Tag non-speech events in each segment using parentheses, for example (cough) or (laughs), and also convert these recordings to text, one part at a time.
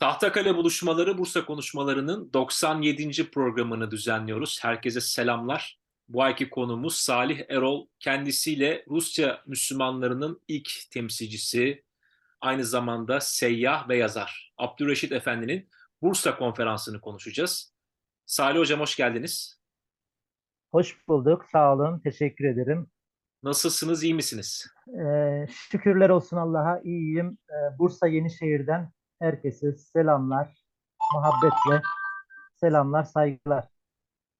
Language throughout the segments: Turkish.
Tahtakale buluşmaları Bursa konuşmalarının 97. programını düzenliyoruz. Herkese selamlar. Bu ayki konumuz Salih Erol. Kendisiyle Rusya Müslümanlarının ilk temsilcisi, aynı zamanda seyyah ve yazar. Abdülreşit Efendi'nin Bursa konferansını konuşacağız. Salih Hocam hoş geldiniz. Hoş bulduk. Sağ olun. Teşekkür ederim. Nasılsınız, iyi misiniz? Ee, şükürler olsun Allah'a iyiyim. Ee, Bursa Yenişehir'den herkese selamlar, muhabbetle selamlar, saygılar.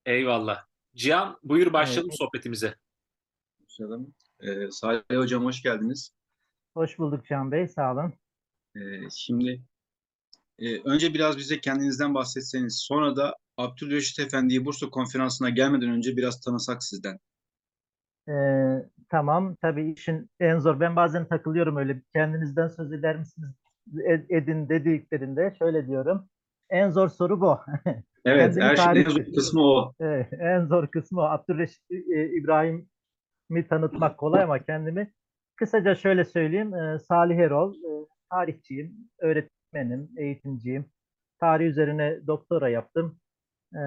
Eyvallah. Cihan buyur başlayalım Evet. sohbetimize. Başlayalım. Ee, Salih Hocam hoş geldiniz. Hoş bulduk Can Bey. Sağ olun. Ee, şimdi e, önce biraz bize kendinizden bahsetseniz, sonra da Abdülreşit Efendi'yi Bursa konferansına gelmeden önce biraz tanısak sizden. Ee, tamam. Tabii işin en zor. Ben bazen takılıyorum öyle. Kendinizden söz eder misiniz? Ed- Edin dediklerinde şöyle diyorum. En zor soru bu. (laughs) Evet, her şeyin en zor kısmı o. Evet, en zor kısmı o. Abdülreşit e, İbrahim'i tanıtmak kolay ama kendimi kısaca şöyle söyleyeyim. E, Salih Erol, e, tarihçiyim, öğretmenim, eğitimciyim. Tarih üzerine doktora yaptım. E,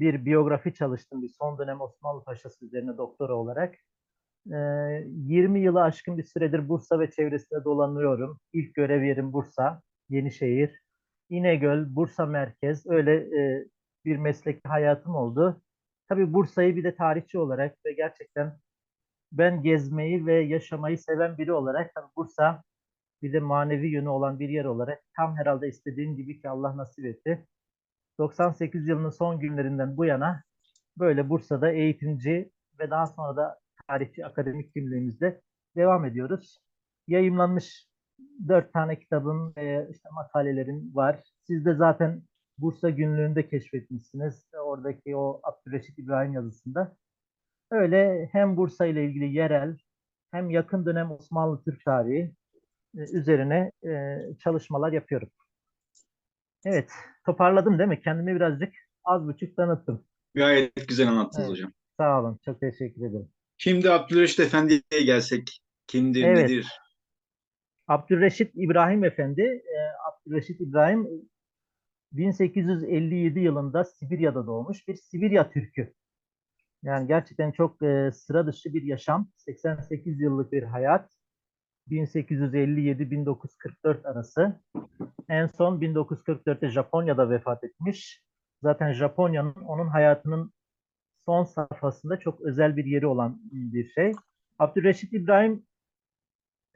bir biyografi çalıştım, bir son dönem Osmanlı Paşası üzerine doktora olarak. E, 20 yılı aşkın bir süredir Bursa ve çevresinde dolanıyorum. İlk görev yerim Bursa, Yenişehir, İnegöl, Bursa Merkez, öyle e, bir mesleki hayatım oldu. Tabii Bursa'yı bir de tarihçi olarak ve gerçekten ben gezmeyi ve yaşamayı seven biri olarak tabii Bursa bir de manevi yönü olan bir yer olarak tam herhalde istediğim gibi ki Allah nasip etti. 98 yılının son günlerinden bu yana böyle Bursa'da eğitimci ve daha sonra da tarihçi akademik kimliğimizde devam ediyoruz. Yayımlanmış dört tane kitabım ve işte makalelerim var. Siz de zaten Bursa günlüğünde keşfetmişsiniz. Oradaki o Abdülreşit İbrahim yazısında. Öyle hem Bursa ile ilgili yerel hem yakın dönem Osmanlı Türk tarihi e, üzerine e, çalışmalar yapıyorum. Evet, toparladım değil mi? Kendimi birazcık az buçuk tanıttım. Gayet güzel anlattınız Evet. hocam. Sağ olun, çok teşekkür ederim. Şimdi Abdülreşit Efendi'ye gelsek. Kimdir, Evet. nedir? Abdülreşit İbrahim Efendi, e, Abdülreşit İbrahim 1857 yılında Sibirya'da doğmuş bir Sibirya Türk'ü. Yani gerçekten çok e, sıra dışı bir yaşam. 88 yıllık bir hayat. 1857-1944 arası. En son 1944'te Japonya'da vefat etmiş. Zaten Japonya'nın onun hayatının son safhasında çok özel bir yeri olan bir şey. Abdülreşit İbrahim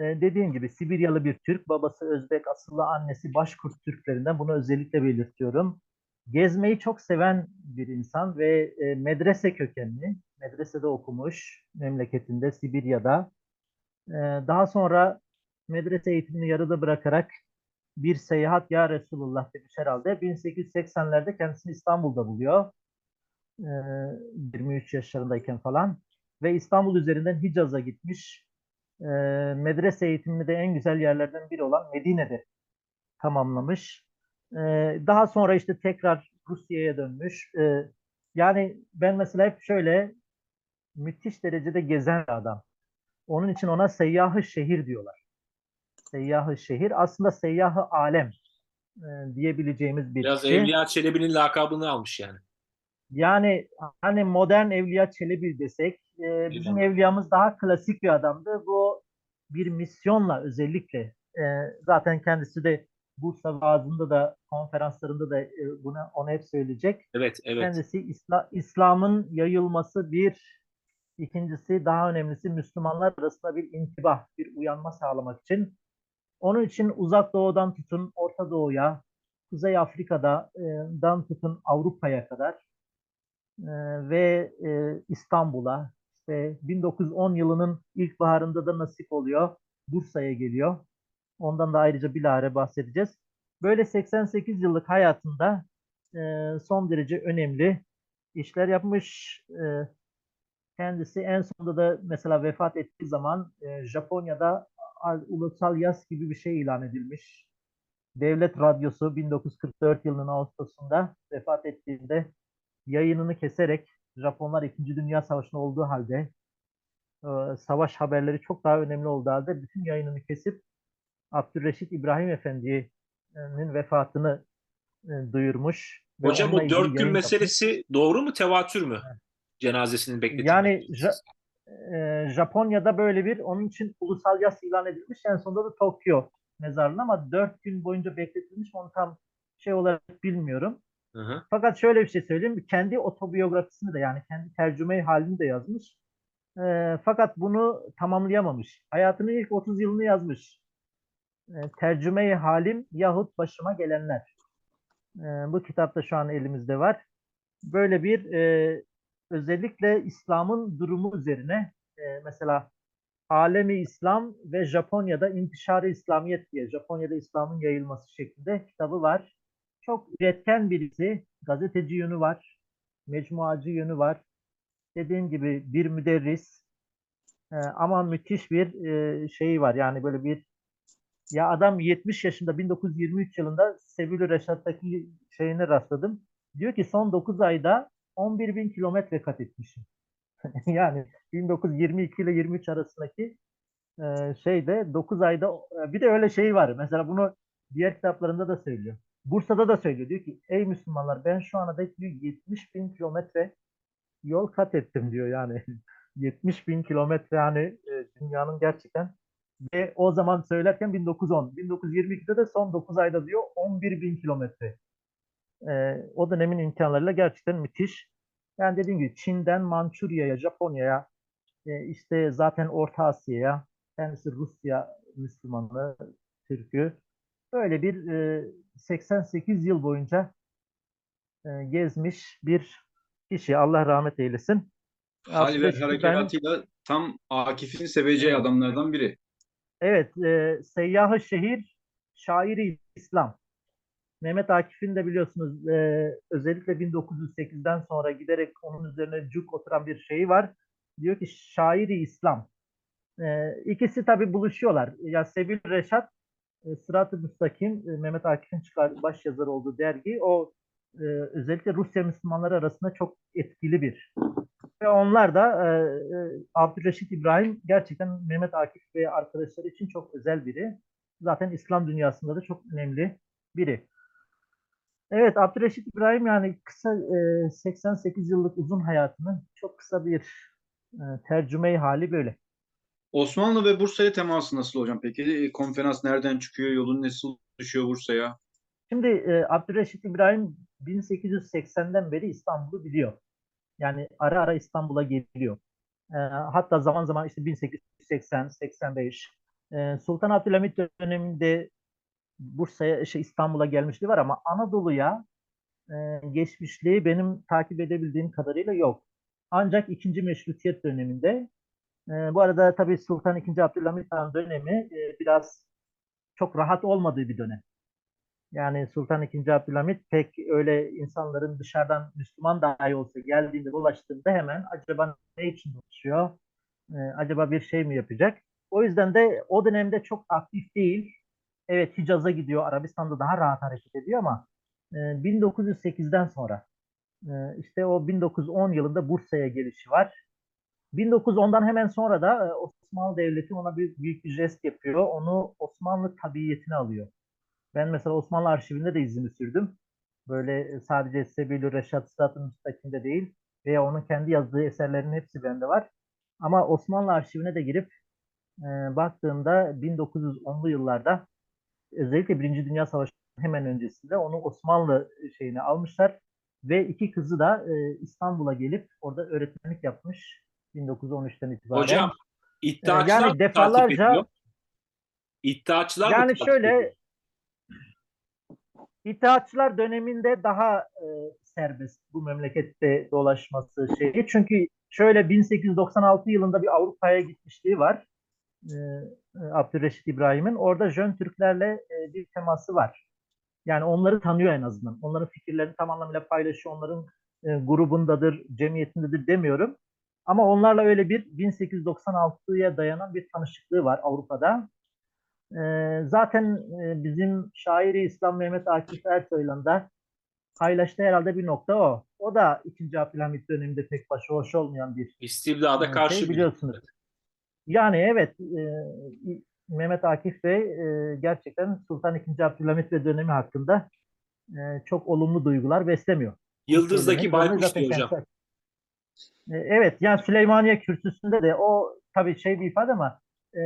e, dediğim gibi Sibiryalı bir Türk, babası Özbek, asıllı annesi Başkurt Türklerinden. Bunu özellikle belirtiyorum. Gezmeyi çok seven bir insan ve e, medrese kökenli, medresede okumuş memleketinde, Sibirya'da. E, daha sonra medrese eğitimini yarıda bırakarak bir seyahat ya Resulullah demiş herhalde. 1880'lerde kendisini İstanbul'da buluyor. E, 23 yaşlarındayken falan. Ve İstanbul üzerinden Hicaz'a gitmiş e, medrese eğitimini de en güzel yerlerden biri olan Medine'de tamamlamış. E, daha sonra işte tekrar Rusya'ya dönmüş. E, yani ben mesela hep şöyle müthiş derecede gezen adam. Onun için ona seyyahı şehir diyorlar. Seyyahı şehir aslında seyyahı alem e, diyebileceğimiz bir Biraz kişi. Evliya Çelebi'nin lakabını almış yani. Yani hani modern Evliya Çelebi desek, e, bizim Eyvallah. Evliyamız daha klasik bir adamdı. Bu bir misyonla özellikle e, zaten kendisi de Bursa vaazında da konferanslarında da e, bunu onu hep söyleyecek. Evet, evet. Kendisi İsla- İslam'ın yayılması bir, ikincisi daha önemlisi Müslümanlar arasında bir intibah, bir uyanma sağlamak için. Onun için Uzak Doğu'dan tutun Orta Doğu'ya, Kuzey Afrika'dan tutun Avrupa'ya kadar e, ve e, İstanbul'a işte 1910 yılının ilkbaharında da nasip oluyor. Bursa'ya geliyor. Ondan da ayrıca bilahare bahsedeceğiz. Böyle 88 yıllık hayatında e, son derece önemli işler yapmış. E, kendisi en sonunda da mesela vefat ettiği zaman e, Japonya'da ulusal yas gibi bir şey ilan edilmiş. Devlet Radyosu 1944 yılının Ağustos'unda vefat ettiğinde yayınını keserek Japonlar 2. Dünya Savaşı'nda olduğu halde e, savaş haberleri çok daha önemli olduğu halde bütün yayınını kesip Abdülreşit İbrahim e, Efendimiz'in vefatını e, duyurmuş. Hocam ilgili dört gün meselesi doğru mu tevatür mü? Cenazesinin bekletilmesi. Yani Ja- e, Japonya'da böyle bir onun için ulusal yas ilan edilmiş. En sonunda da Tokyo mezarlığına ama dört gün boyunca bekletilmiş mi onu tam şey olarak bilmiyorum. Hı hı. Fakat şöyle bir şey söyleyeyim. Kendi otobiyografisini de yani kendi tercüme halini de yazmış. E, fakat bunu tamamlayamamış. Hayatının ilk 30 yılını yazmış. E, tercüme halim yahut başıma gelenler. E, bu kitap da şu an elimizde var. Böyle bir e, özellikle İslam'ın durumu üzerine e, mesela Alemi İslam ve Japonya'da İntişarı İslamiyet diye Japonya'da İslam'ın yayılması şeklinde kitabı var. Çok üretken birisi, gazeteci yönü var, mecmuacı yönü var. Dediğim gibi bir müderris e, ama müthiş bir e, şeyi var. Yani böyle bir ya adam 70 yaşında 1923 yılında Sevil Reşat'taki şeyine rastladım. Diyor ki son 9 ayda 11 bin kilometre kat etmişim. (laughs) yani 1922 ile 23 arasındaki e, şeyde 9 ayda e, bir de öyle şey var. Mesela bunu diğer kitaplarında da söylüyor. Bursa'da da söylüyor. Diyor ki ey Müslümanlar ben şu ana dek diyor 70 bin kilometre yol kat ettim diyor yani. (laughs) 70 bin kilometre yani e, dünyanın gerçekten ve o zaman söylerken 1910. 1922'de de son 9 ayda diyor 11 bin kilometre. Ee, o dönemin imkanlarıyla gerçekten müthiş. Yani dediğim gibi Çin'den Mançurya'ya, Japonya'ya, e, işte zaten Orta Asya'ya, kendisi Rusya Müslümanı, Türk'ü. Böyle bir e, 88 yıl boyunca e, gezmiş bir kişi. Allah rahmet eylesin. Hal ve harekatıyla tam Akif'in seveceği adamlardan biri. Evet, e, Seyyah-ı Şehir, Şairi İslam. Mehmet Akif'in de biliyorsunuz e, özellikle 1908'den sonra giderek onun üzerine cuk oturan bir şeyi var. Diyor ki Şairi İslam. E, ikisi tabii buluşuyorlar. Ya Sevil Reşat, e, Sırat-ı Müstakim, e, Mehmet Akif'in çıkar baş yazarı olduğu dergi. O e, özellikle Rusya Müslümanları arasında çok etkili bir ve onlar da e, e, Abdülreşit İbrahim gerçekten Mehmet Akif ve arkadaşları için çok özel biri. Zaten İslam dünyasında da çok önemli biri. Evet Abdülreşit İbrahim yani kısa e, 88 yıllık uzun hayatını çok kısa bir e, tercüme hali böyle. Osmanlı ve Bursa'ya teması nasıl hocam peki? E, Konferans nereden çıkıyor? Yolun nasıl düşüyor Bursa'ya? Şimdi e, Abdülreşit İbrahim 1880'den beri İstanbul'u biliyor. Yani ara ara İstanbul'a geliyor. E, hatta zaman zaman işte 1880, 85 e, Sultan Abdülhamit döneminde Bursa'ya şey İstanbul'a gelmişliği var ama Anadolu'ya e, geçmişliği benim takip edebildiğim kadarıyla yok. Ancak ikinci meşrutiyet döneminde e, bu arada tabii Sultan II. Abdülhamit Han dönemi e, biraz çok rahat olmadığı bir dönem. Yani Sultan II. Abdülhamit pek öyle insanların dışarıdan Müslüman dahi olsa geldiğinde dolaştığında hemen acaba ne için dolaşıyor? Ee, acaba bir şey mi yapacak? O yüzden de o dönemde çok aktif değil. Evet Hicaz'a gidiyor. Arabistan'da daha rahat hareket ediyor ama e, 1908'den sonra e, işte o 1910 yılında Bursa'ya gelişi var. 1910'dan hemen sonra da e, Osmanlı Devleti ona bir büyük bir jest yapıyor. Onu Osmanlı tabiyetine alıyor. Ben mesela Osmanlı arşivinde de izini sürdüm. Böyle sadece Sebil-i Reşat Sırat-ı Müstakim'de değil veya onun kendi yazdığı eserlerin hepsi bende var. Ama Osmanlı arşivine de girip e, baktığımda 1910'lu yıllarda özellikle Birinci Dünya Savaşı'nın hemen öncesinde onu Osmanlı şeyine almışlar ve iki kızı da e, İstanbul'a gelip orada öğretmenlik yapmış 1913'ten itibaren. Hocam iddiaçılar yani mı defalarca- mı Yani şöyle ediyor? İttihatçılar döneminde daha e, serbest bu memlekette dolaşması şeyi. Çünkü şöyle 1896 yılında bir Avrupa'ya gitmişliği var. E, e, Abdülreşit İbrahim'in. Orada Jön Türklerle e, bir teması var. Yani onları tanıyor en azından. Onların fikirlerini tam anlamıyla paylaşıyor. Onların e, grubundadır, cemiyetindedir demiyorum. Ama onlarla öyle bir 1896'ya dayanan bir tanışıklığı var Avrupa'da. Ee, zaten e, bizim şairi İslam Mehmet Akif Ersoy'la da paylaştığı herhalde bir nokta o. O da 2. Abdülhamit döneminde pek başı hoş olmayan bir İstibdada e, karşı şey bir- biliyorsunuz. Yani evet e, Mehmet Akif Bey e, gerçekten Sultan II. Abdülhamit ve dönemi hakkında e, çok olumlu duygular beslemiyor. Yıldız'daki baykuş diyor hocam. E, Evet, yani Süleymaniye Kürsüsü'nde de o tabii şey bir ifade ama e,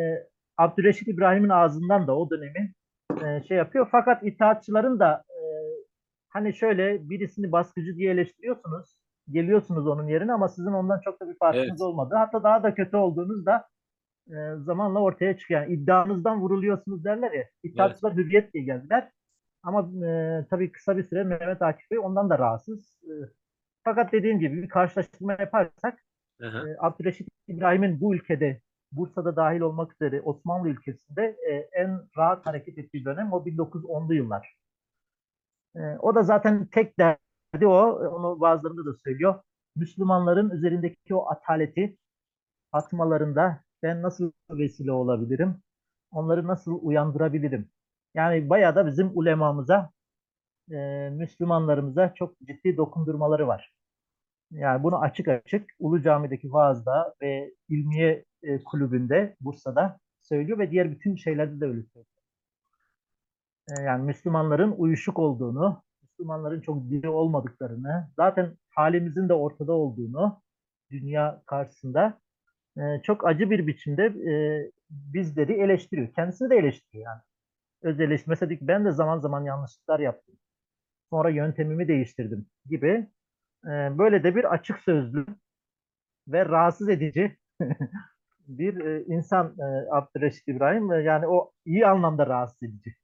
Abdüreşit İbrahim'in ağzından da o dönemi e, şey yapıyor. Fakat itaatçıların da e, hani şöyle birisini baskıcı diye eleştiriyorsunuz, geliyorsunuz onun yerine ama sizin ondan çok da bir farkınız Evet. olmadı. Hatta daha da kötü olduğunuz da e, zamanla ortaya çıkıyor. Yani iddianızdan vuruluyorsunuz derler ya. İttihatçılar hürriyet diye geldiler. Ama e, tabii kısa bir süre Mehmet Akif Bey ondan da rahatsız. E, fakat dediğim gibi bir karşılaştırma yaparsak Hı hı. e, Abdüreşit İbrahim'in bu ülkede Bursa'da dahil olmak üzere Osmanlı ülkesinde e, en rahat hareket ettiği dönem o 1910'lu yıllar. E, o da zaten tek derdi o. Onu bazılarında da söylüyor. Müslümanların üzerindeki o ataleti atmalarında ben nasıl vesile olabilirim? Onları nasıl uyandırabilirim? Yani bayağı da bizim ulemamıza, e, Müslümanlarımıza çok ciddi dokundurmaları var. Yani bunu açık açık Ulu Cami'deki vaazda ve İlmiye e, Kulübü'nde Bursa'da söylüyor ve diğer bütün şeylerde de öyle söylüyor. E, yani Müslümanların uyuşuk olduğunu, Müslümanların çok diri olmadıklarını, zaten halimizin de ortada olduğunu dünya karşısında e, çok acı bir biçimde e, bizleri eleştiriyor. Kendisini de eleştiriyor yani. Öz eleştirme. Mesela diyor ki, ben de zaman zaman yanlışlıklar yaptım. Sonra yöntemimi değiştirdim gibi. E, böyle de bir açık sözlü ve rahatsız edici (laughs) bir e, insan e, Abdüreşit İbrahim. E, Yani o iyi anlamda rahatsız edici.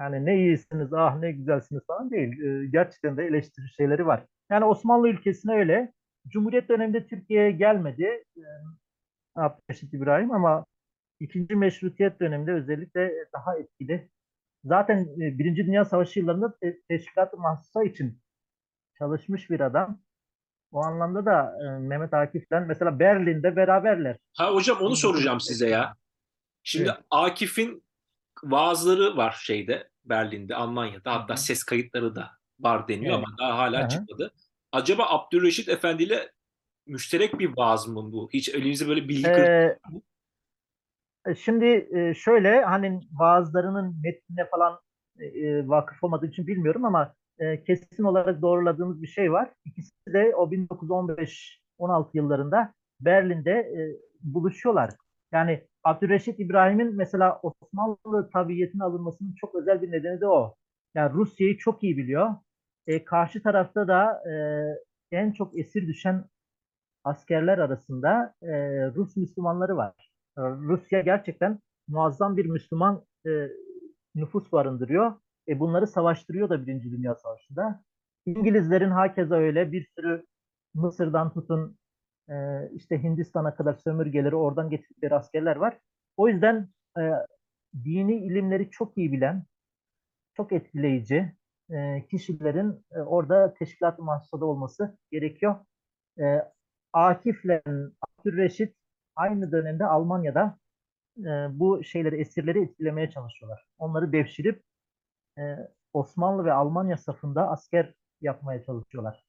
Yani ne iyisiniz, ah ne güzelsiniz falan değil. E, gerçekten de eleştiri şeyleri var. Yani Osmanlı ülkesine öyle. Cumhuriyet döneminde Türkiye'ye gelmedi e, Abdüreşit İbrahim ama ikinci meşrutiyet döneminde özellikle daha etkili. Zaten e, Birinci Dünya Savaşı yıllarında te- teşkilat-ı mahsusa için çalışmış bir adam. O anlamda da e, Mehmet Akif'le mesela Berlin'de beraberler. Ha hocam onu soracağım size ya. Şimdi Evet. Akif'in vaazları var şeyde Berlin'de, Almanya'da. Hatta Hı hı. ses kayıtları da var deniyor Evet. ama daha hala Hı hı. çıkmadı. Acaba Abdülreşit Efendi ile müşterek bir vaaz mı bu? Hiç elinizde böyle bilgi Ee, e, şimdi e, şöyle hani vaazlarının metnine falan e, e, vakıf olmadığım için bilmiyorum ama e, kesin olarak doğruladığımız bir şey var. İkisi de o 1915-16 yıllarında Berlin'de e, buluşuyorlar. Yani Abdülreşit İbrahim'in mesela Osmanlı tabiyetine alınmasının çok özel bir nedeni de o. Yani Rusya'yı çok iyi biliyor. E, karşı tarafta da e, en çok esir düşen askerler arasında e, Rus Müslümanları var. E, Rusya gerçekten muazzam bir Müslüman e, nüfus barındırıyor. E, bunları savaştırıyor da Birinci Dünya Savaşı'nda. İngilizlerin hakeza öyle bir sürü Mısır'dan tutun e, işte Hindistan'a kadar sömürgeleri oradan getirdikleri askerler var. O yüzden e, dini ilimleri çok iyi bilen, çok etkileyici e, kişilerin e, orada teşkilat-ı mahsusada olması gerekiyor. E, Akif'le Abdülreşit aynı dönemde Almanya'da e, bu şeyleri, esirleri etkilemeye çalışıyorlar. Onları devşirip e, Osmanlı ve Almanya safında asker yapmaya çalışıyorlar.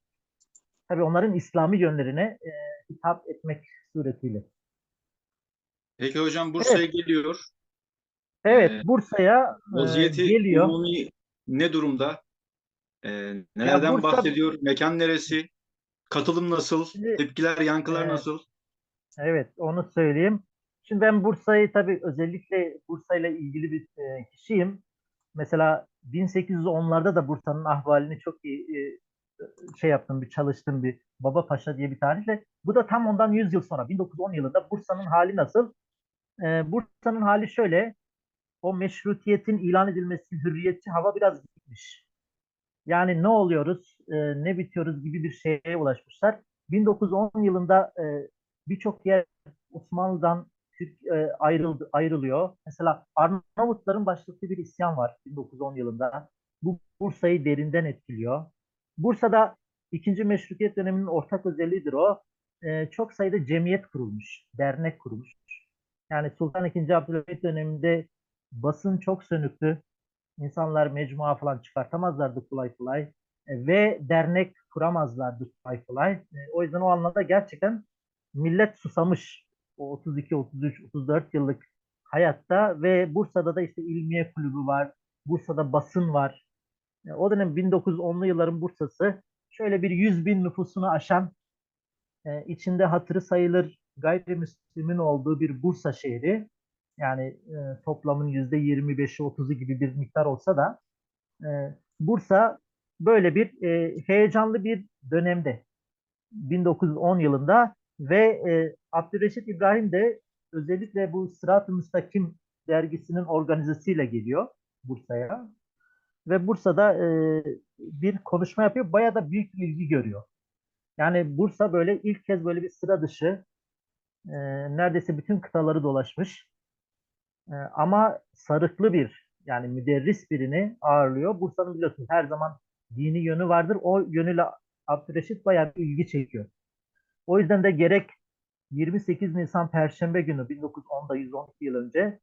Tabii onların İslami yönlerine e, hitap etmek suretiyle. Peki hocam Bursa'ya geliyor. Evet, Ee, Bursa'ya e, geliyor. umumi ne durumda? Ee, nelerden Bursa- bahsediyor? Mekan neresi? Katılım nasıl? Şimdi- Tepkiler, yankılar Evet. nasıl? Evet, onu söyleyeyim. Şimdi ben Bursa'yı tabii özellikle Bursa ile ilgili bir e, kişiyim. Mesela 1810'larda da Bursa'nın ahvalini çok iyi e, şey yaptım, bir çalıştım bir Baba Paşa diye bir tarihle. Bu da tam ondan 100 yıl sonra 1910 yılında Bursa'nın hali nasıl? E, Bursa'nın hali şöyle. O meşrutiyetin ilan edilmesi, hürriyetçi hava biraz gitmiş. Yani ne oluyoruz, e, ne bitiyoruz gibi bir şeye ulaşmışlar. 1910 yılında e, birçok yer Osmanlı'dan Türk e, ayrıldı, ayrılıyor. Mesela Arnavutların başlattığı bir isyan var 1910 yılında. Bu Bursa'yı derinden etkiliyor. Bursa'da ikinci meşrutiyet döneminin ortak özelliğidir o. E, çok sayıda cemiyet kurulmuş, dernek kurulmuş. Yani Sultan II. Abdülhamit döneminde basın çok sönüktü. İnsanlar mecmua falan çıkartamazlardı kolay kolay. E, ve dernek kuramazlardı kolay kolay. E, o yüzden o anlamda gerçekten millet susamış. O 32, 33, 34 yıllık hayatta ve Bursa'da da işte İlmiye Kulübü var. Bursa'da basın var. E, O dönem 1910'lu yılların Bursa'sı şöyle bir 100 bin nüfusunu aşan e, içinde hatırı sayılır gayrimüslimin olduğu bir Bursa şehri. Yani e, toplamın yüzde 25'i 30'u gibi bir miktar olsa da Bursa böyle bir heyecanlı bir dönemde 1910 yılında ve e, Abdülreşit İbrahim de özellikle bu Sırat-ı Müstakim dergisinin organizesiyle geliyor Bursa'ya. Ve Bursa'da e, bir konuşma yapıyor. Bayağı da büyük ilgi görüyor. Yani Bursa böyle ilk kez böyle bir sıra dışı e, neredeyse bütün kıtaları dolaşmış. E, ama sarıklı bir yani müderris birini ağırlıyor. Bursa'nın biliyorsunuz her zaman dini yönü vardır. O yönüyle Abdülreşit bayağı bir ilgi çekiyor. O yüzden de gerek 28 Nisan Perşembe günü 1910'da 112 yıl önce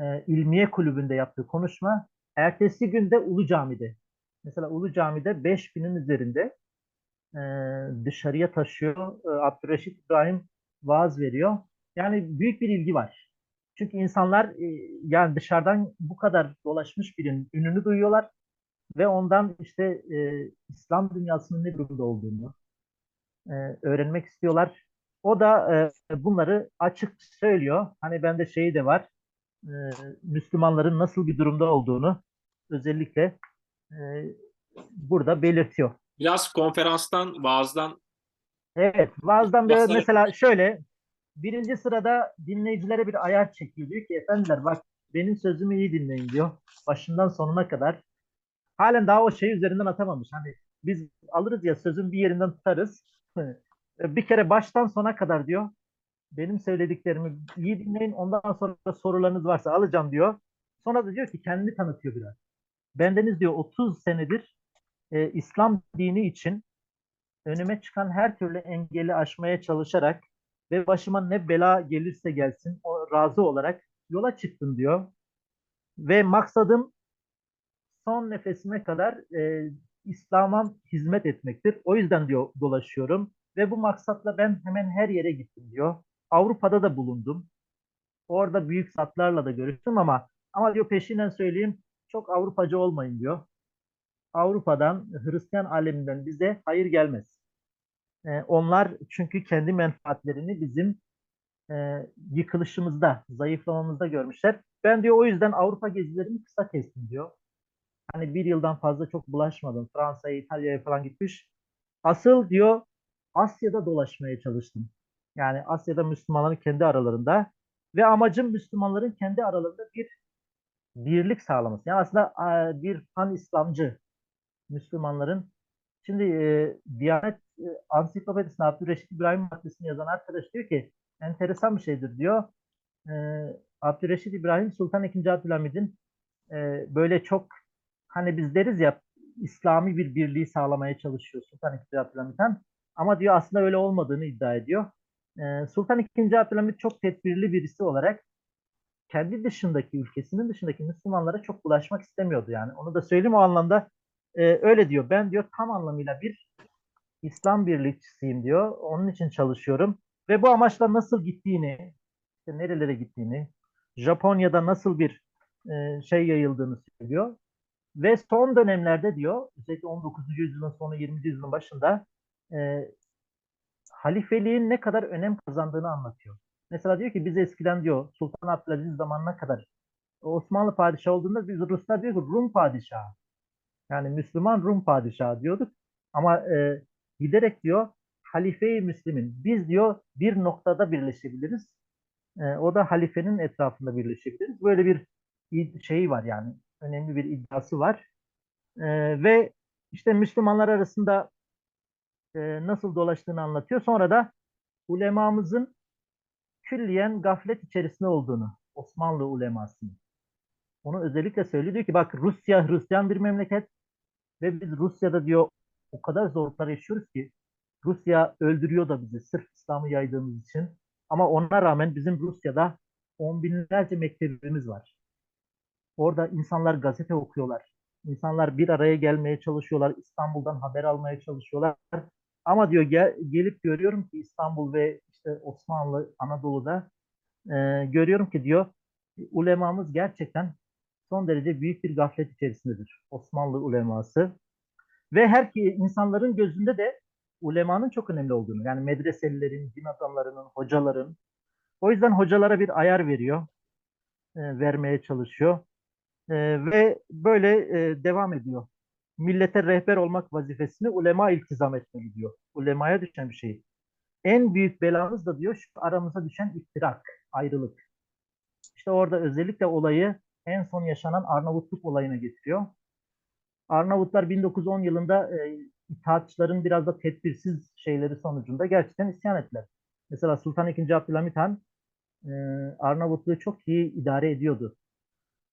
e, İlmiye Kulübü'nde yaptığı konuşma ertesi günde Ulu Cami'de. Mesela Ulu Cami'de 5000'in üzerinde e, dışarıya taşıyor. E, Abdülreşit İbrahim vaaz veriyor. Yani büyük bir ilgi var. Çünkü insanlar e, yani dışarıdan bu kadar dolaşmış birinin ününü duyuyorlar ve ondan işte e, İslam dünyasının ne durumda olduğunu e, öğrenmek istiyorlar. O da e, bunları açık söylüyor. Hani bende şeyi de var. E, Müslümanların nasıl bir durumda olduğunu özellikle e, burada belirtiyor. Biraz konferanstan, vaazdan Evet, vaazdan böyle Vaazları- mesela şöyle birinci sırada dinleyicilere bir ayar çekiyor. Diyor ki efendiler bak benim sözümü iyi dinleyin diyor. Başından sonuna kadar. Halen daha o şey üzerinden atamamış. Hani biz alırız ya sözün bir yerinden tutarız. Bir kere baştan sona kadar diyor. Benim söylediklerimi iyi dinleyin. Ondan sonra sorularınız varsa alacağım diyor. Sonra da diyor ki kendini tanıtıyor biraz. Bendeniz diyor 30 senedir e, İslam dini için önüme çıkan her türlü engeli aşmaya çalışarak ve başıma ne bela gelirse gelsin o razı olarak yola çıktım diyor. Ve maksadım son nefesime kadar e, İslam'a hizmet etmektir. O yüzden diyor dolaşıyorum ve bu maksatla ben hemen her yere gittim diyor. Avrupa'da da bulundum. Orada büyük zatlarla da görüştüm ama ama diyor peşinden söyleyeyim çok Avrupacı olmayın diyor. Avrupa'dan, Hristiyan aleminden bize hayır gelmez. Ee, onlar çünkü kendi menfaatlerini bizim e, yıkılışımızda, zayıflamamızda görmüşler. Ben diyor o yüzden Avrupa gezilerimi kısa kestim diyor. Hani bir yıldan fazla çok bulaşmadım. Fransa'ya, İtalya'ya falan gitmiş. Asıl diyor Asya'da dolaşmaya çalıştım. Yani Asya'da Müslümanların kendi aralarında ve amacım Müslümanların kendi aralarında bir birlik sağlaması. Yani aslında bir pan İslamcı Müslümanların şimdi e, Diyanet e, Ansiklopedisinde Abdülreşit İbrahim maddesini yazan arkadaş diyor ki enteresan bir şeydir diyor. E, Abdülreşit İbrahim Sultan II. Abdülhamid'in e, böyle çok hani biz deriz ya İslami bir birliği sağlamaya çalışıyor Sultan II. Abdülhamid'den. Ama diyor aslında öyle olmadığını iddia ediyor. E, Sultan II. Abdülhamid çok tedbirli birisi olarak kendi dışındaki ülkesinin dışındaki Müslümanlara çok bulaşmak istemiyordu yani. Onu da söyleyeyim o anlamda e, öyle diyor. Ben diyor tam anlamıyla bir İslam birlikçisiyim diyor. Onun için çalışıyorum. Ve bu amaçla nasıl gittiğini, işte nerelere gittiğini, Japonya'da nasıl bir e, şey yayıldığını söylüyor. Ve son dönemlerde diyor, özellikle 19. yüzyılın sonu 20. yüzyılın başında e, halifeliğin ne kadar önem kazandığını anlatıyor. Mesela diyor ki biz eskiden diyor Sultan Abdülaziz zamanına kadar Osmanlı padişahı olduğunda biz Ruslar diyor ki Rum padişahı. Yani Müslüman Rum padişahı diyorduk. Ama e, giderek diyor halife-i Müslim'in biz diyor bir noktada birleşebiliriz. E, o da halifenin etrafında birleşebiliriz. Böyle bir şey var yani önemli bir iddiası var. E, ve işte Müslümanlar arasında e, nasıl dolaştığını anlatıyor. Sonra da ulemamızın külliyen gaflet içerisinde olduğunu, Osmanlı ulemasının. Onu özellikle söylüyor. Diyor ki bak Rusya Hristiyan bir memleket ve biz Rusya'da diyor o kadar zorluklar yaşıyoruz ki Rusya öldürüyor da bizi sırf İslam'ı yaydığımız için. Ama ona rağmen bizim Rusya'da on binlerce mektebimiz var. Orada insanlar gazete okuyorlar. İnsanlar bir araya gelmeye çalışıyorlar. İstanbul'dan haber almaya çalışıyorlar. Ama diyor gel, gelip görüyorum ki İstanbul ve işte Osmanlı Anadolu'da e, görüyorum ki diyor ulemamız gerçekten son derece büyük bir gaflet içerisindedir. Osmanlı uleması. Ve her insanların gözünde de ulemanın çok önemli olduğunu, yani medreselilerin, din adamlarının, hocaların. O yüzden hocalara bir ayar veriyor, e, vermeye çalışıyor. E, ve böyle e, devam ediyor. Millete rehber olmak vazifesini ulema iltizam etmeli diyor. Ulemaya düşen bir şey. En büyük belamız da diyor şu aramıza düşen iftirak, ayrılık. İşte orada özellikle olayı en son yaşanan Arnavutluk olayına getiriyor. Arnavutlar 1910 yılında e, itaatçıların biraz da tedbirsiz şeyleri sonucunda gerçekten isyan ettiler. Mesela Sultan II. Abdülhamit Han e, Arnavutluğu çok iyi idare ediyordu.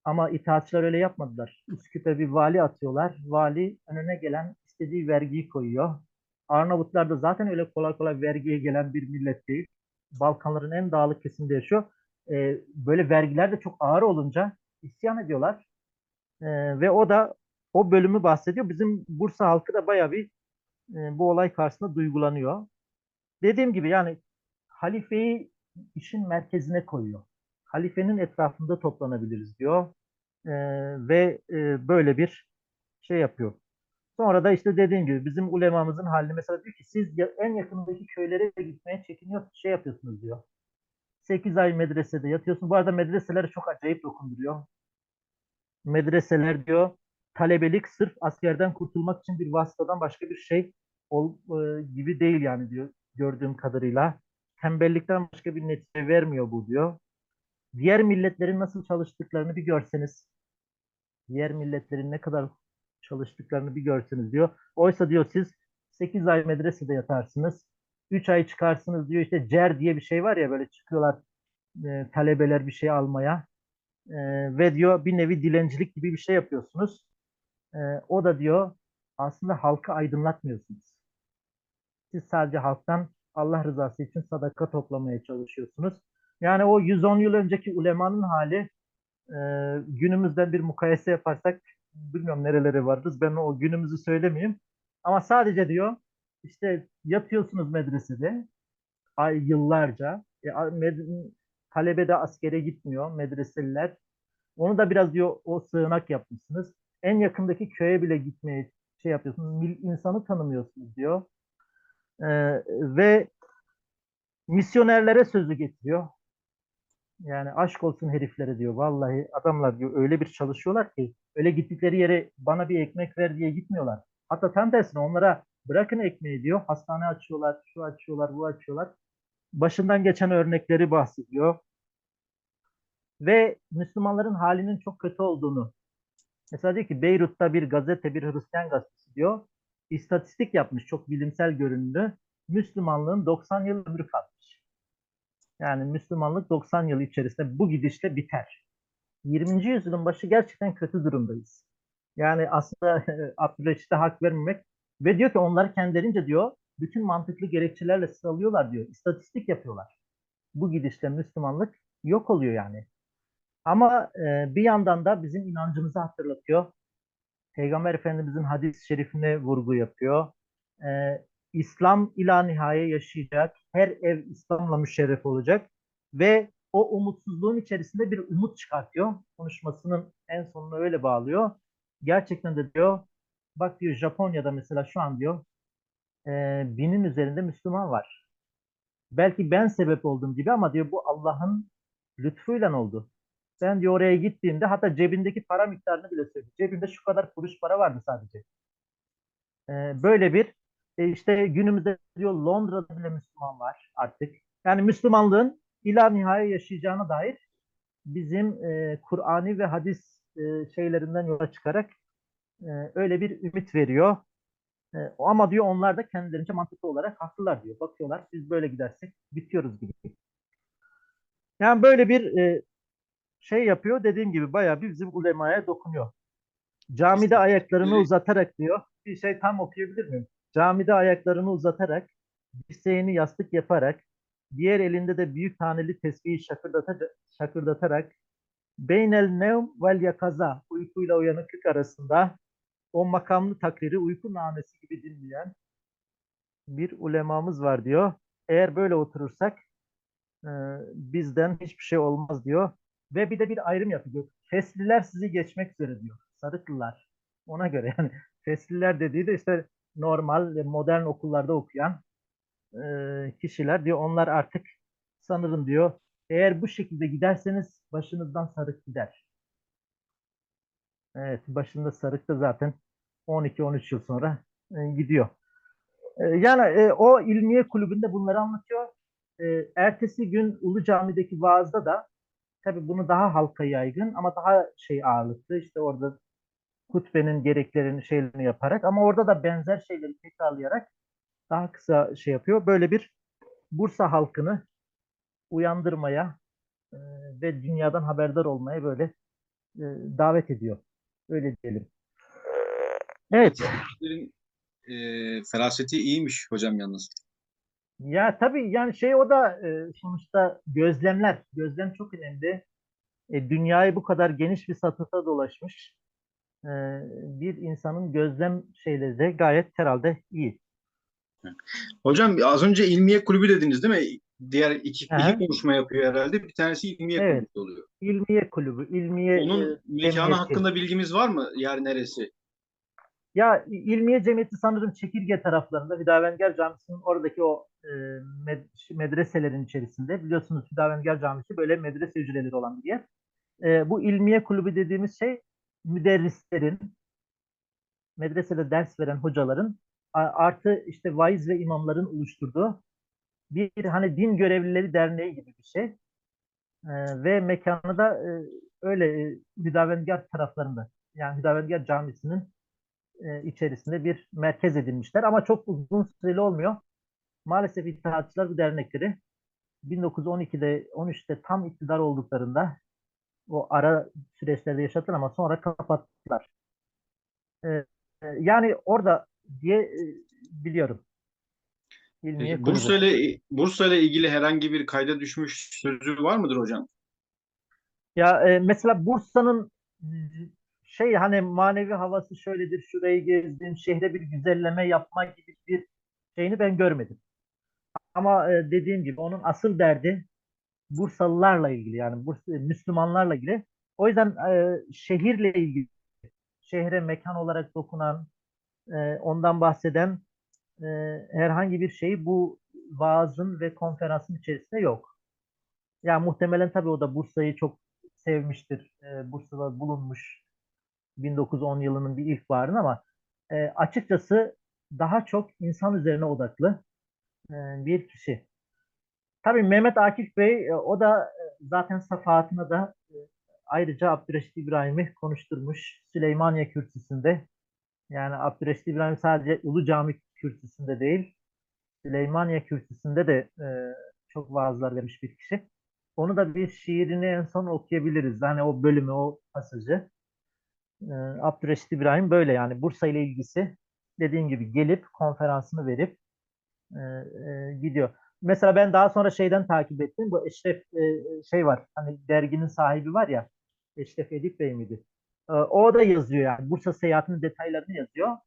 Ama itaatçılar öyle yapmadılar. Üsküp'e bir vali atıyorlar. Vali önüne gelen istediği vergiyi koyuyor. Arnavutlar da zaten öyle kolay kolay vergiye gelen bir millet değil. Balkanların en dağlık kesiminde yaşıyor. E, böyle vergiler de çok ağır olunca isyan ediyorlar. E, ve o da o bölümü bahsediyor. Bizim Bursa halkı da bayağı bir e, bu olay karşısında duygulanıyor. Dediğim gibi yani halifeyi işin merkezine koyuyor. Halifenin etrafında toplanabiliriz diyor. E, ve e, böyle bir şey yapıyor. Sonra da işte dediğim gibi bizim ulemamızın halini mesela diyor ki siz en yakındaki köylere gitmeye çekiniyor, şey yapıyorsunuz diyor. 8 ay medresede yatıyorsun. Bu arada medreseleri çok acayip dokunduruyor. Medreseler diyor talebelik sırf askerden kurtulmak için bir vasıtadan başka bir şey ol, e, gibi değil yani diyor gördüğüm kadarıyla. Tembellikten başka bir netice vermiyor bu diyor. Diğer milletlerin nasıl çalıştıklarını bir görseniz, diğer milletlerin ne kadar çalıştıklarını bir görseniz diyor. Oysa diyor siz 8 ay medresede yatarsınız. 3 ay çıkarsınız diyor işte cer diye bir şey var ya böyle çıkıyorlar e, talebeler bir şey almaya. E, ve diyor bir nevi dilencilik gibi bir şey yapıyorsunuz. E, o da diyor aslında halkı aydınlatmıyorsunuz. Siz sadece halktan Allah rızası için sadaka toplamaya çalışıyorsunuz. Yani o 110 yıl önceki ulemanın hali e, günümüzden bir mukayese yaparsak bilmiyorum nerelere varırız. Ben o günümüzü söylemeyeyim. Ama sadece diyor işte yatıyorsunuz medresede ay yıllarca. E, med- talebe de askere gitmiyor medreseliler. Onu da biraz diyor o sığınak yapmışsınız. En yakındaki köye bile gitmeye şey yapıyorsunuz. İnsanı tanımıyorsunuz diyor. E, ve misyonerlere sözü getiriyor. Yani aşk olsun heriflere diyor. Vallahi adamlar diyor öyle bir çalışıyorlar ki öyle gittikleri yere bana bir ekmek ver diye gitmiyorlar. Hatta tam tersine onlara bırakın ekmeği diyor. Hastane açıyorlar, şu açıyorlar, bu açıyorlar. Başından geçen örnekleri bahsediyor. Ve Müslümanların halinin çok kötü olduğunu. Mesela diyor ki Beyrut'ta bir gazete, bir Hristiyan gazetesi diyor. İstatistik yapmış çok bilimsel görünümlü. Müslümanlığın 90 yıl ömrü kalmış. Yani Müslümanlık 90 yıl içerisinde bu gidişle biter. 20. yüzyılın başı gerçekten kötü durumdayız. Yani aslında (laughs) Abdülreşit'e hak vermemek ve diyor ki onlar kendilerince diyor bütün mantıklı gerekçelerle sıralıyorlar diyor. İstatistik yapıyorlar. Bu gidişle Müslümanlık yok oluyor yani. Ama e, bir yandan da bizim inancımızı hatırlatıyor. Peygamber Efendimizin hadis-i şerifine vurgu yapıyor. E, İslam ila nihaye yaşayacak. Her ev İslam'la müşerref olacak. Ve o umutsuzluğun içerisinde bir umut çıkartıyor. Konuşmasının en sonuna öyle bağlıyor. Gerçekten de diyor, bak diyor Japonya'da mesela şu an diyor e, binin üzerinde Müslüman var. Belki ben sebep oldum gibi ama diyor bu Allah'ın lütfuyla oldu. Ben diyor oraya gittiğimde hatta cebindeki para miktarını bile söyledi. Cebimde şu kadar kuruş para vardı sadece. E, böyle bir e, işte günümüzde diyor Londra'da bile Müslüman var artık. Yani Müslümanlığın ila nihaye yaşayacağına dair bizim e, Kur'ani ve hadis e, şeylerinden yola çıkarak e, öyle bir ümit veriyor. E, ama diyor onlar da kendilerince mantıklı olarak haklılar diyor. Bakıyorlar biz böyle gidersek bitiyoruz gibi. Yani böyle bir e, şey yapıyor dediğim gibi bayağı bir bizim ulemaya dokunuyor. Camide ayaklarını uzatarak diyor. Bir şey tam okuyabilir miyim? Camide ayaklarını uzatarak, dirseğini yastık yaparak, diğer elinde de büyük taneli tesbihi şakırdatarak, şakırdatarak beynel nevm vel yakaza uykuyla uyanıklık arasında o makamlı takriri uyku namesi gibi dinleyen bir ulemamız var diyor. Eğer böyle oturursak e, bizden hiçbir şey olmaz diyor. Ve bir de bir ayrım yapıyor. Fesliler sizi geçmek üzere diyor. Sarıklılar. Ona göre yani (laughs) fesliler dediği de işte normal modern okullarda okuyan e, kişiler diyor. Onlar artık sanırım diyor eğer bu şekilde giderseniz başınızdan sarık gider. Evet başında sarık da zaten 12-13 yıl sonra e, gidiyor. E, yani o ilmiye kulübünde bunları anlatıyor. Ertesi gün Ulu Cami'deki vaazda da tabii bunu daha halka yaygın ama daha şey ağırlıklı. İşte orada hutbenin gereklerini şeylerini yaparak ama orada da benzer şeyleri tekrarlayarak daha kısa şey yapıyor. Böyle bir Bursa halkını uyandırmaya e, ve dünyadan haberdar olmaya böyle e, davet ediyor. Öyle diyelim. Evet. E, feraseti iyiymiş hocam yalnız. Ya tabii yani şey o da e, sonuçta gözlemler. Gözlem çok önemli. E, dünyayı bu kadar geniş bir satıta dolaşmış. E, bir insanın gözlem şeyleri de gayet herhalde iyi. Hocam az önce ilmiye kulübü dediniz değil mi? Diğer iki, Aha. iki konuşma yapıyor herhalde. Bir tanesi ilmiye Evet. kulübü oluyor. İlmiye kulübü, ilmiye Onun e, mekanı cemiyeti. hakkında bilgimiz var mı? Yer neresi? Ya İlmiye Cemiyeti sanırım Çekirge taraflarında Hüdavengar Camisi'nin oradaki o e, med- medreselerin içerisinde biliyorsunuz Hüdavengar Camisi böyle medrese hücreleri olan bir yer. E, bu İlmiye Kulübü dediğimiz şey müderrislerin medresede ders veren hocaların artı işte vaiz ve imamların oluşturduğu bir hani din görevlileri derneği gibi bir şey. E, ve mekanı da e, öyle e, Hüdavengar taraflarında yani Hüdavengar Camisi'nin e, içerisinde bir merkez edinmişler ama çok uzun süreli olmuyor. Maalesef İttihatçılar bu dernekleri 1912'de 13'te tam iktidar olduklarında o ara süreçlerde yaşattılar ama sonra kapattılar. E, e, yani orada diye e, biliyorum. Peki. Bursa ile Bursa ile ilgili herhangi bir kayda düşmüş sözü var mıdır hocam? Ya e, mesela Bursa'nın şey hani manevi havası şöyledir, şurayı gezdim, şehre bir güzelleme yapma gibi bir şeyini ben görmedim. Ama e, dediğim gibi onun asıl derdi Bursalılarla ilgili yani Bursa, Müslümanlarla ilgili. O yüzden e, şehirle ilgili, şehre mekan olarak dokunan, e, ondan bahseden e, herhangi bir şey bu vaazın ve konferansın içerisinde yok. Yani muhtemelen tabii o da Bursa'yı çok sevmiştir. E, Bursa'da bulunmuş 1910 yılının bir ilkbaharını ama e, açıkçası daha çok insan üzerine odaklı e, bir kişi. Tabii Mehmet Akif Bey e, o da e, zaten safahatına da e, ayrıca Abdüreşit İbrahim'i konuşturmuş Süleymaniye Kürsüsü'nde. Yani Abdüreşit İbrahim sadece Ulu Cami Kürsüsü'nde değil, Süleymaniye Kürsüsü'nde de e, çok vaazlar vermiş bir kişi. Onu da bir şiirini en son okuyabiliriz. Hani o bölümü, o pasajı. Ee, Abdüreşit İbrahim böyle yani Bursa ile ilgisi dediğim gibi gelip konferansını verip e, e, gidiyor. Mesela ben daha sonra şeyden takip ettim. Bu Eşref e, şey var. Hani derginin sahibi var ya. Eşref Edip Bey miydi? E, o da yazıyor yani. Bursa seyahatinin detaylarını yazıyor.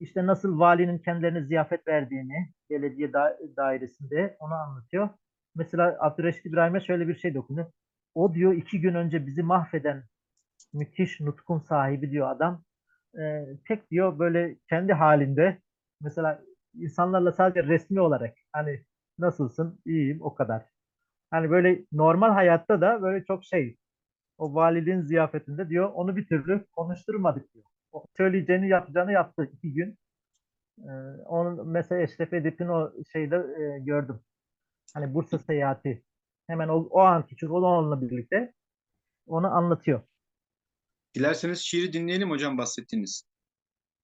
İşte nasıl valinin kendilerine ziyafet verdiğini belediye da- dairesinde onu anlatıyor. Mesela Abdüreşit İbrahim'e şöyle bir şey dokunuyor. O diyor iki gün önce bizi mahveden müthiş nutkun sahibi diyor adam. Ee, tek diyor böyle kendi halinde mesela insanlarla sadece resmi olarak hani nasılsın iyiyim o kadar. Hani böyle normal hayatta da böyle çok şey o valiliğin ziyafetinde diyor onu bir türlü konuşturmadık diyor. O söyleyeceğini yapacağını yaptı iki gün. Ee, onun mesela Eşref Edip'in o şeyde e, gördüm. Hani Bursa seyahati hemen o, o anki onunla birlikte onu anlatıyor. Dilerseniz şiiri dinleyelim hocam bahsettiğiniz.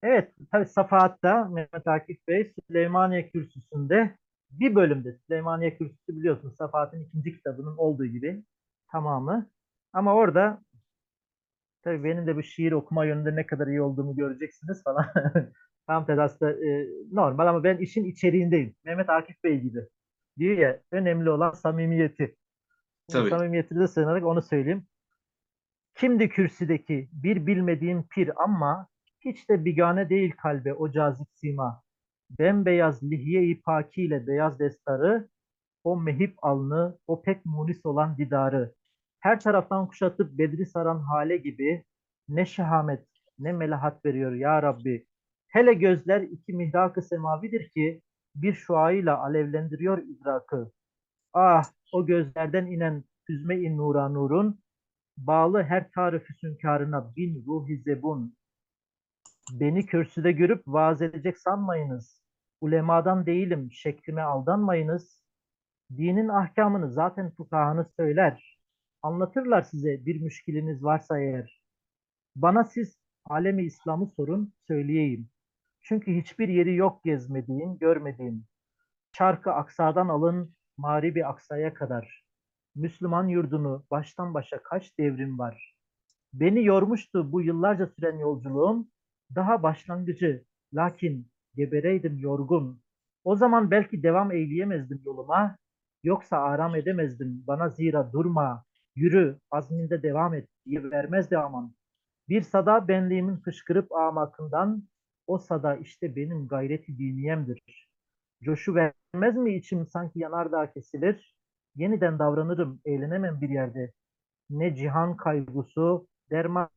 Evet, tabii Safahat'ta Mehmet Akif Bey Süleymaniye Kürsüsü'nde bir bölümde Süleymaniye Kürsüsü biliyorsunuz Safahat'ın ikinci kitabının olduğu gibi tamamı. Ama orada tabii benim de bu şiir okuma yönünde ne kadar iyi olduğumu göreceksiniz falan. (laughs) Tam aslında e, normal ama ben işin içeriğindeyim. Mehmet Akif Bey gibi. Diyor ya önemli olan samimiyeti. Tabii. Samimiyetinize sığınarak onu söyleyeyim. Kimdi kürsüdeki bir bilmediğim pir ama hiç de bigane değil kalbe o cazip sima. Bembeyaz lihiye-i pakiyle beyaz destarı, o mehip alnı, o pek munis olan didarı. her taraftan kuşatıp bedri saran hale gibi ne şehamet ne melahat veriyor ya Rabbi. Hele gözler iki mihrak-ı semavidir ki bir şuayla alevlendiriyor idrakı. Ah o gözlerden inen hüzme-i nura nurun bağlı her tarif hüsnkarına bin ruhi zebun. Beni kürsüde görüp vaaz edecek sanmayınız. Ulemadan değilim, şeklime aldanmayınız. Dinin ahkamını zaten fukahanız söyler. Anlatırlar size bir müşkiliniz varsa eğer. Bana siz alemi İslam'ı sorun, söyleyeyim. Çünkü hiçbir yeri yok gezmediğim, görmediğim. Şarkı aksadan alın, mağribi aksaya kadar. Müslüman yurdunu baştan başa kaç devrim var. Beni yormuştu bu yıllarca süren yolculuğum. Daha başlangıcı, lakin gebereydim yorgun. O zaman belki devam eyleyemezdim yoluma. Yoksa aram edemezdim. Bana zira durma, yürü, azminde devam et diye vermezdi aman. Bir sada benliğimin fışkırıp amakından, o sada işte benim gayreti diniyemdir. Coşu vermez mi içim sanki yanardağ kesilir? Yeniden davranırım, eğlenemem bir yerde. Ne cihan kaygısı, derman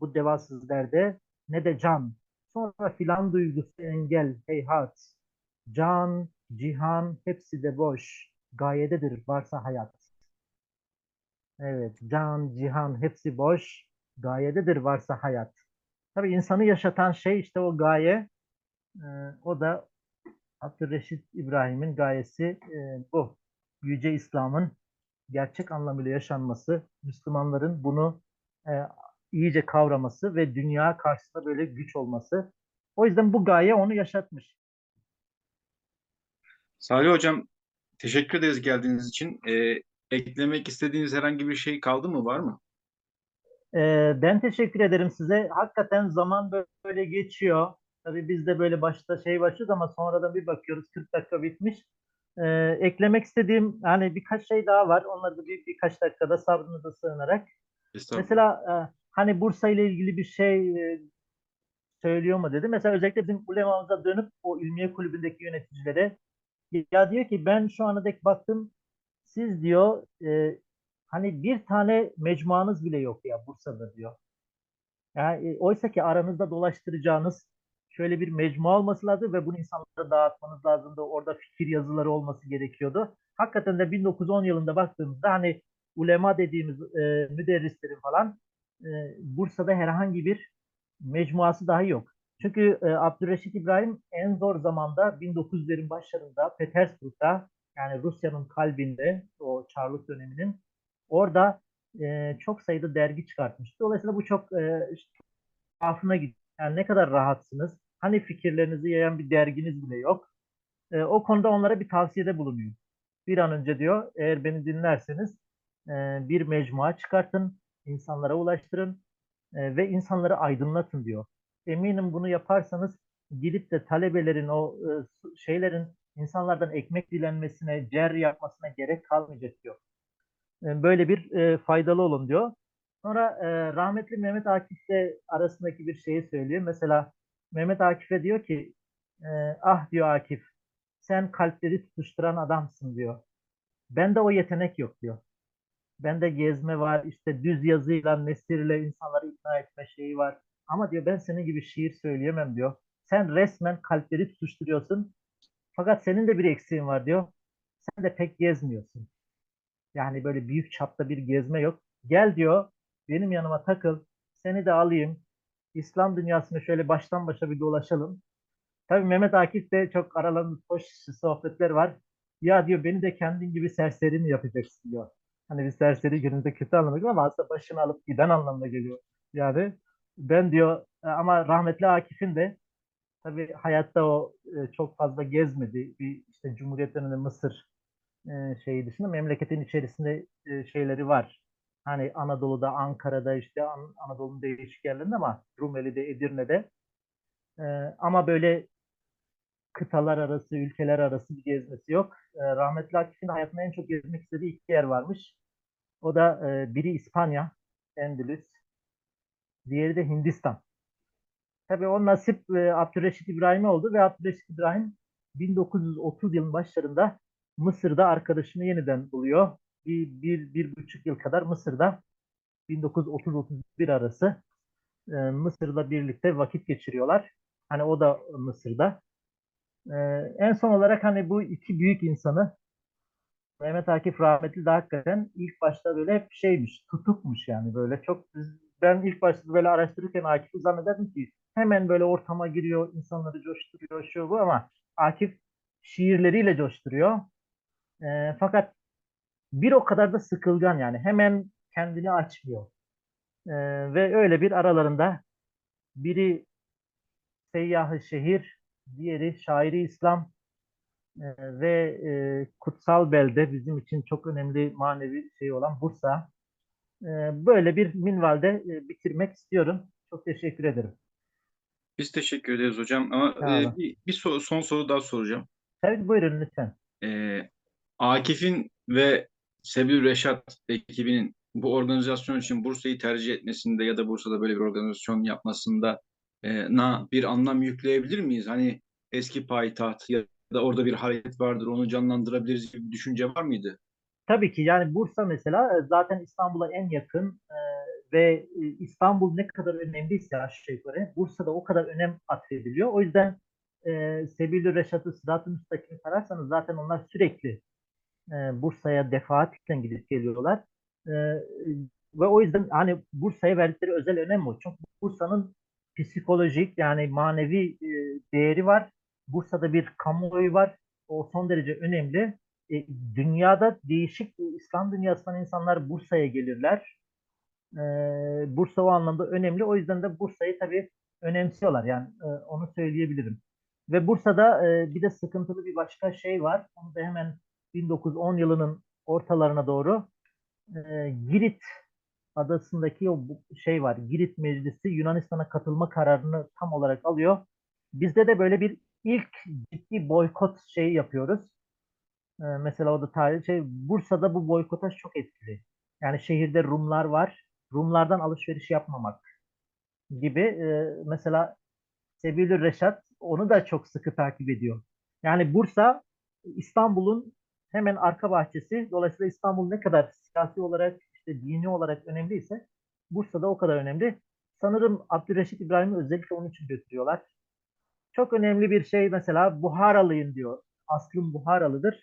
bu devasız derde, ne de can. Sonra filan duygusu engel, heyhat. Can, cihan hepsi de boş. Gayededir varsa hayat. Evet, can, cihan hepsi boş. Gayededir varsa hayat. Tabii insanı yaşatan şey işte o gaye. Ee, o da Abdülreşit İbrahim'in gayesi e, bu. Yüce İslam'ın gerçek anlamıyla yaşanması, Müslümanların bunu e, iyice kavraması ve dünya karşısında böyle güç olması. O yüzden bu gaye onu yaşatmış. Salih Hocam teşekkür ederiz geldiğiniz için. Ee, eklemek istediğiniz herhangi bir şey kaldı mı? Var mı? Ee, ben teşekkür ederim size. Hakikaten zaman böyle geçiyor. Tabii biz de böyle başta şey başlıyoruz ama sonradan bir bakıyoruz 40 dakika bitmiş. Ee, eklemek istediğim hani birkaç şey daha var. Onları da bir, birkaç dakikada sabrınıza sığınarak. Mesela e, hani Bursa ile ilgili bir şey e, söylüyor mu dedi. Mesela özellikle bizim ulemamıza dönüp o ilmiye kulübündeki yöneticilere ya diyor ki ben şu ana dek baktım siz diyor e, hani bir tane mecmuanız bile yok ya Bursa'da diyor. Yani e, oysa ki aranızda dolaştıracağınız şöyle bir mecmua olması lazım ve bunu insanlara dağıtmanız lazımdı. Orada fikir yazıları olması gerekiyordu. Hakikaten de 1910 yılında baktığımızda hani ulema dediğimiz e, müderrislerin falan e, Bursa'da herhangi bir mecmuası dahi yok. Çünkü e, Abdülreşit İbrahim en zor zamanda 1900'lerin başlarında Petersburg'da yani Rusya'nın kalbinde o Çarlık döneminin orada e, çok sayıda dergi çıkartmıştı. Dolayısıyla bu çok e, tuhafına gidiyor. Yani ne kadar rahatsınız. Hani fikirlerinizi yayan bir derginiz bile yok. E, o konuda onlara bir tavsiyede bulunuyor. Bir an önce diyor eğer beni dinlerseniz e, bir mecmua çıkartın, insanlara ulaştırın e, ve insanları aydınlatın diyor. Eminim bunu yaparsanız gidip de talebelerin o e, şeylerin insanlardan ekmek dilenmesine, cer yapmasına gerek kalmayacak diyor. E, böyle bir faydalı olun diyor. Sonra rahmetli Mehmet Akif'le arasındaki bir şeyi söylüyor. Mesela Mehmet Akif'e diyor ki ah diyor Akif sen kalpleri tutuşturan adamsın diyor. Bende o yetenek yok diyor. Bende gezme var, işte düz yazıyla, nesirle insanları ikna etme şeyi var. Ama diyor ben senin gibi şiir söyleyemem diyor. Sen resmen kalpleri tutuşturuyorsun. Fakat senin de bir eksiğin var diyor. Sen de pek gezmiyorsun. Yani böyle büyük çapta bir gezme yok. Gel diyor benim yanıma takıl. Seni de alayım. İslam dünyasını şöyle baştan başa bir dolaşalım. Tabii Mehmet Akif de çok aralarında hoş sohbetler var. Ya diyor beni de kendin gibi serseri mi yapacaksın diyor. Hani bir serseri günümüzde kötü anlamda ama aslında başını alıp giden anlamda geliyor. Yani ben diyor ama rahmetli Akif'in de tabii hayatta o e, çok fazla gezmedi. Bir işte Cumhuriyet döneminde Mısır e, şeyi dışında memleketin içerisinde e, şeyleri var. Hani Anadolu'da, Ankara'da işte An- Anadolu'nun değişik yerlerinde ama Rumeli'de, Edirne'de. E, ama böyle kıtalar arası, ülkeler arası bir gezmesi yok. E, rahmetli Akif'in hayatında en çok gezmek istediği iki yer varmış. O da e, biri İspanya, Endülüs, diğeri de Hindistan. Tabii o nasip e, Abdülreşit İbrahim'e oldu ve Abdülreşit İbrahim 1930 yılın başlarında Mısır'da arkadaşını yeniden buluyor. bir, bir, bir buçuk yıl kadar Mısır'da 1930-31 arası e, Mısır'la birlikte vakit geçiriyorlar. Hani o da Mısır'da. E, en son olarak hani bu iki büyük insanı Mehmet Akif rahmetli de hakikaten ilk başta böyle hep şeymiş, tutukmuş yani böyle çok ben ilk başta böyle araştırırken Akif'i zannederdim ki hemen böyle ortama giriyor, insanları coşturuyor, şu bu ama Akif şiirleriyle coşturuyor. E, fakat bir o kadar da sıkılgan yani hemen kendini açmıyor. E, ve öyle bir aralarında biri seyyahı şehir, diğeri şairi İslam e, ve e, kutsal belde bizim için çok önemli manevi şey olan Bursa. E, böyle bir minvalde bitirmek istiyorum. Çok teşekkür ederim. Biz teşekkür ederiz hocam ama e, bir, bir so- son soru daha soracağım. Tabii buyurun lütfen. E, Akif'in ve Sebil Reşat ekibinin bu organizasyon için Bursa'yı tercih etmesinde ya da Bursa'da böyle bir organizasyon yapmasında na bir anlam yükleyebilir miyiz? Hani eski payitaht ya da orada bir hareket vardır onu canlandırabiliriz gibi bir düşünce var mıydı? Tabii ki yani Bursa mesela e, zaten İstanbul'a en yakın e, ve e, İstanbul ne kadar önemliyse aşağı yukarı Bursa'da o kadar önem atfediliyor. O yüzden e, Sebil Reşat'ı Sırat-ı Müstakim'i sararsanız zaten onlar sürekli e, Bursa'ya defaatle gidip geliyorlar. E, ve o yüzden hani Bursa'ya verdikleri özel önem o. Çünkü Bursa'nın psikolojik yani manevi e, değeri var. Bursa'da bir kamuoyu var. O son derece önemli. E, dünyada değişik e, İslam dünyasından insanlar Bursa'ya gelirler. E, Bursa o anlamda önemli. O yüzden de Bursa'yı tabii önemsiyorlar. Yani e, onu söyleyebilirim. Ve Bursa'da bir de sıkıntılı bir başka şey var. Onu da hemen 1910 yılının ortalarına doğru Girit adasındaki o şey var. Girit Meclisi Yunanistan'a katılma kararını tam olarak alıyor. Bizde de böyle bir ilk ciddi boykot şeyi yapıyoruz. Ee, mesela o da tarih şey Bursa'da bu boykotaj çok etkili. Yani şehirde Rumlar var. Rumlardan alışveriş yapmamak gibi. Ee, mesela Sebilü Reşat onu da çok sıkı takip ediyor. Yani Bursa İstanbul'un hemen arka bahçesi. Dolayısıyla İstanbul ne kadar siyasi olarak işte dini olarak önemliyse Bursa'da o kadar önemli. Sanırım Abdülreşit İbrahim'i özellikle onun için götürüyorlar. Çok önemli bir şey mesela Buharalıyım diyor. Aslım Buharalıdır.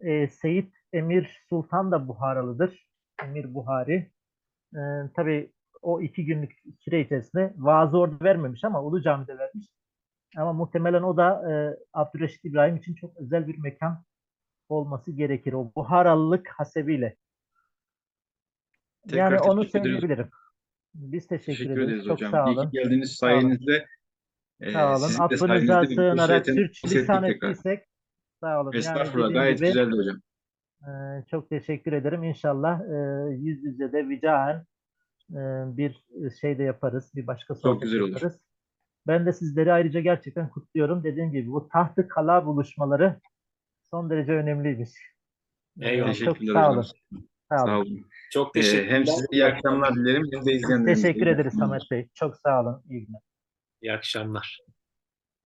Ee, Seyit Emir Sultan da Buharalıdır. Emir Buhari. Ee, tabii o iki günlük süre içerisinde vaazı orada vermemiş ama Ulu Cami'de vermiş. Ama muhtemelen o da e, Abdülreşit İbrahim için çok özel bir mekan olması gerekir. O Buharalılık hasebiyle. Tekrar yani onu ederiz. söyleyebilirim. Biz teşekkür, Teşekkür ederiz. ederiz Çok hocam. sağ İyi ki olun. geldiniz Sağ olun. sayenizde. e, Sağ olun. sizin de Affınıza sayenizde bir sığınarak ettik tekrar. ettiysek sağ olun. Yani Estağfurullah dediğim gayet gibi, güzeldi hocam. e, çok teşekkür ederim. İnşallah e, yüz yüze de vicaen e, bir şey de yaparız. Bir başka sohbet güzel olur. yaparız. Ben de sizleri ayrıca gerçekten kutluyorum. Dediğim gibi bu tahtı kala buluşmaları son derece önemliymiş. E, Eyvallah. çok sağ hocam. olun. Sağ olun. Sağ olun. Çok E, teşekkürler. hem size iyi akşamlar dilerim hem de izleyenlerimize. Teşekkür ederiz. Samet Bey. Çok sağ olun. İyi günler. İyi akşamlar.